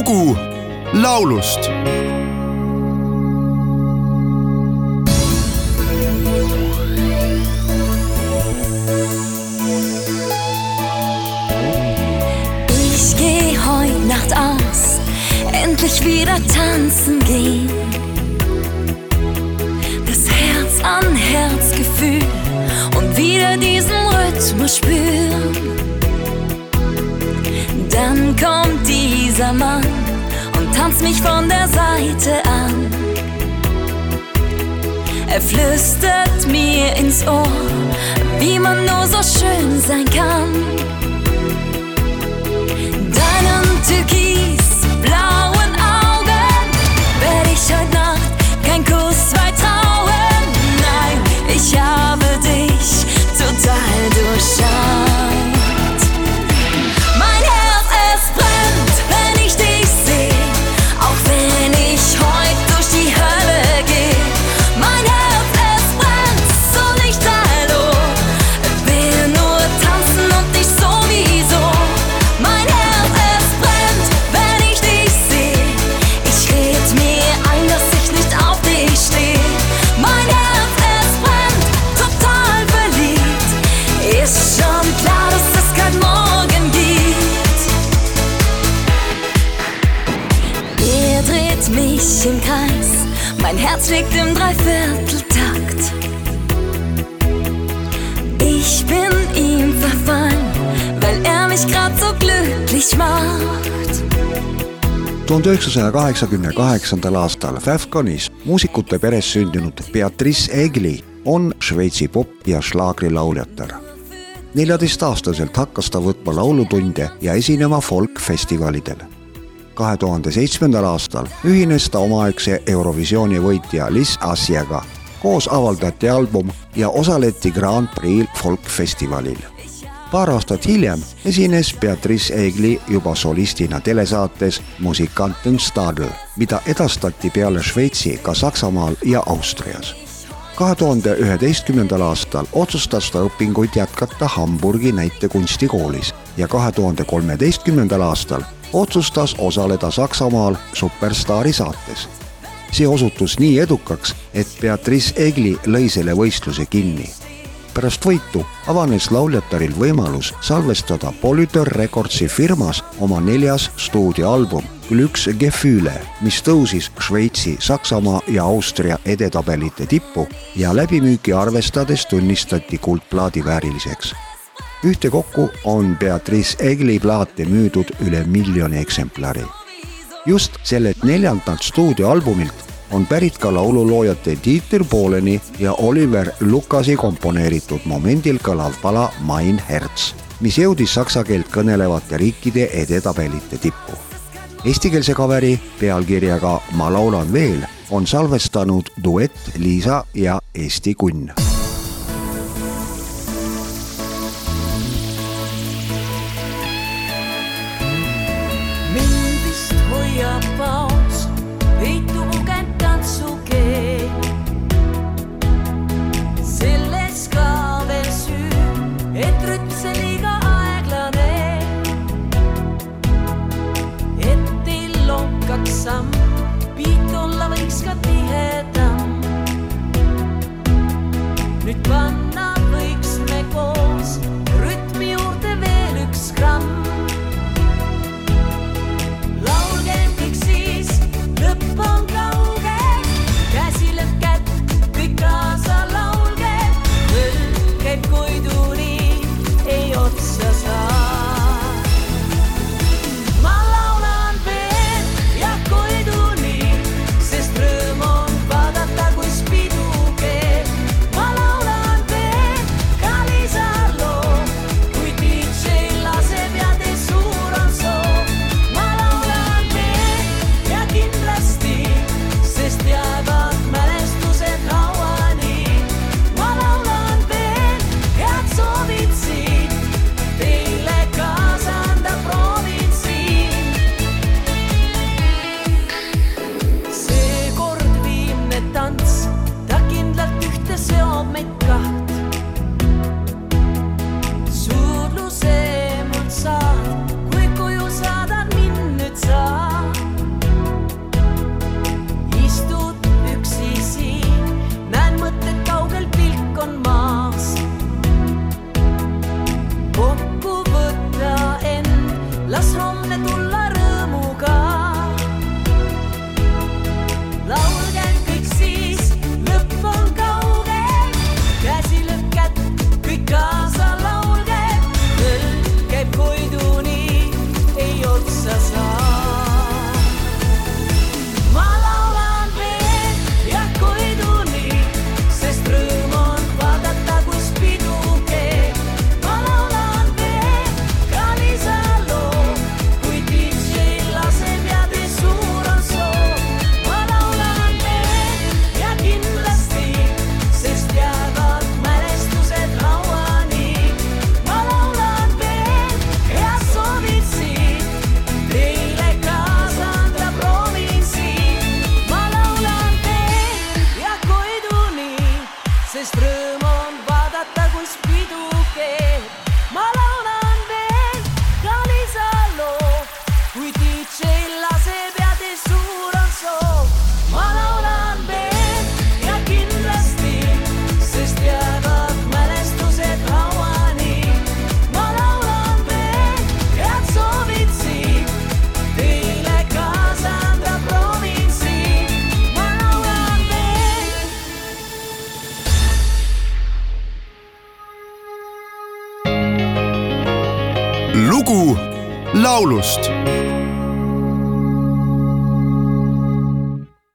lugu laulust Ich geh heut Nacht aus, endlich wieder tanzen gehen. Das Herz an Herz Gefühl und wieder diesen Rhythmus spüren. Mich von der Seite an. Er flüstert mir ins Ohr, wie man nur so schön sein kann. Deinen türkisblauen Herz schlägt im Dreivierteltakt. Ich bin ihm verfallen, weil er mich grad so glücklich macht. tuhande üheksasaja kaheksakümne kaheksandal aastal Fäfconis muusikute peres sündinud Beatrice Egli on Šveitsi pop- ja šlaagrilauljatär. neljateistaastaselt hakkas ta võtma laulutunde ja esinema folkfestivalidel. Kahe tuhande seitsmendal aastal ühines ta omaaegse Eurovisiooni võitja Liz Asiaga. koos avaldati album ja osaleti Grand Prix folkfestivalil paar aastat hiljem esines Beatrice Egli juba solistina telesaates Musikanten Stadel, mida edastati peale Šveitsi ka Saksamaal ja Austrias. kahe tuhande üheteistkümnendal aastal otsustas ta õpinguid jätkata Hamburgi näitekunstikoolis ja kahe tuhande kolmeteistkümnendal aastal otsustas osaleda Saksamaal Superstaari saates. see osutus nii edukaks, et Beatrice Egli lõi selle võistluse kinni pärast võitu avanes lauljatäril võimalus salvestada Polyter Recordsi firmas oma neljas stuudioalbum Glüks Gefühle, mis tõusis Šveitsi, Saksamaa ja Austria edetabelite tippu ja läbimüüki arvestades tunnistati kuldplaadi vääriliseks. Ühtekokku on Beatrice Egli plaate müüdud üle miljoni eksemplari. just sellelt neljandalt stuudioalbumilt on pärit ka laululoojate Dieter Bohleni ja Oliver Lukasi komponeeritud momendil kõlav pala Mein Herz, mis jõudis saksa keelt kõnelevate riikide edetabelite tippu. Eestikeelse kaveri pealkirjaga Ma laulan veel on salvestanud duett Liisa ja Eesti Kunn lugu laulust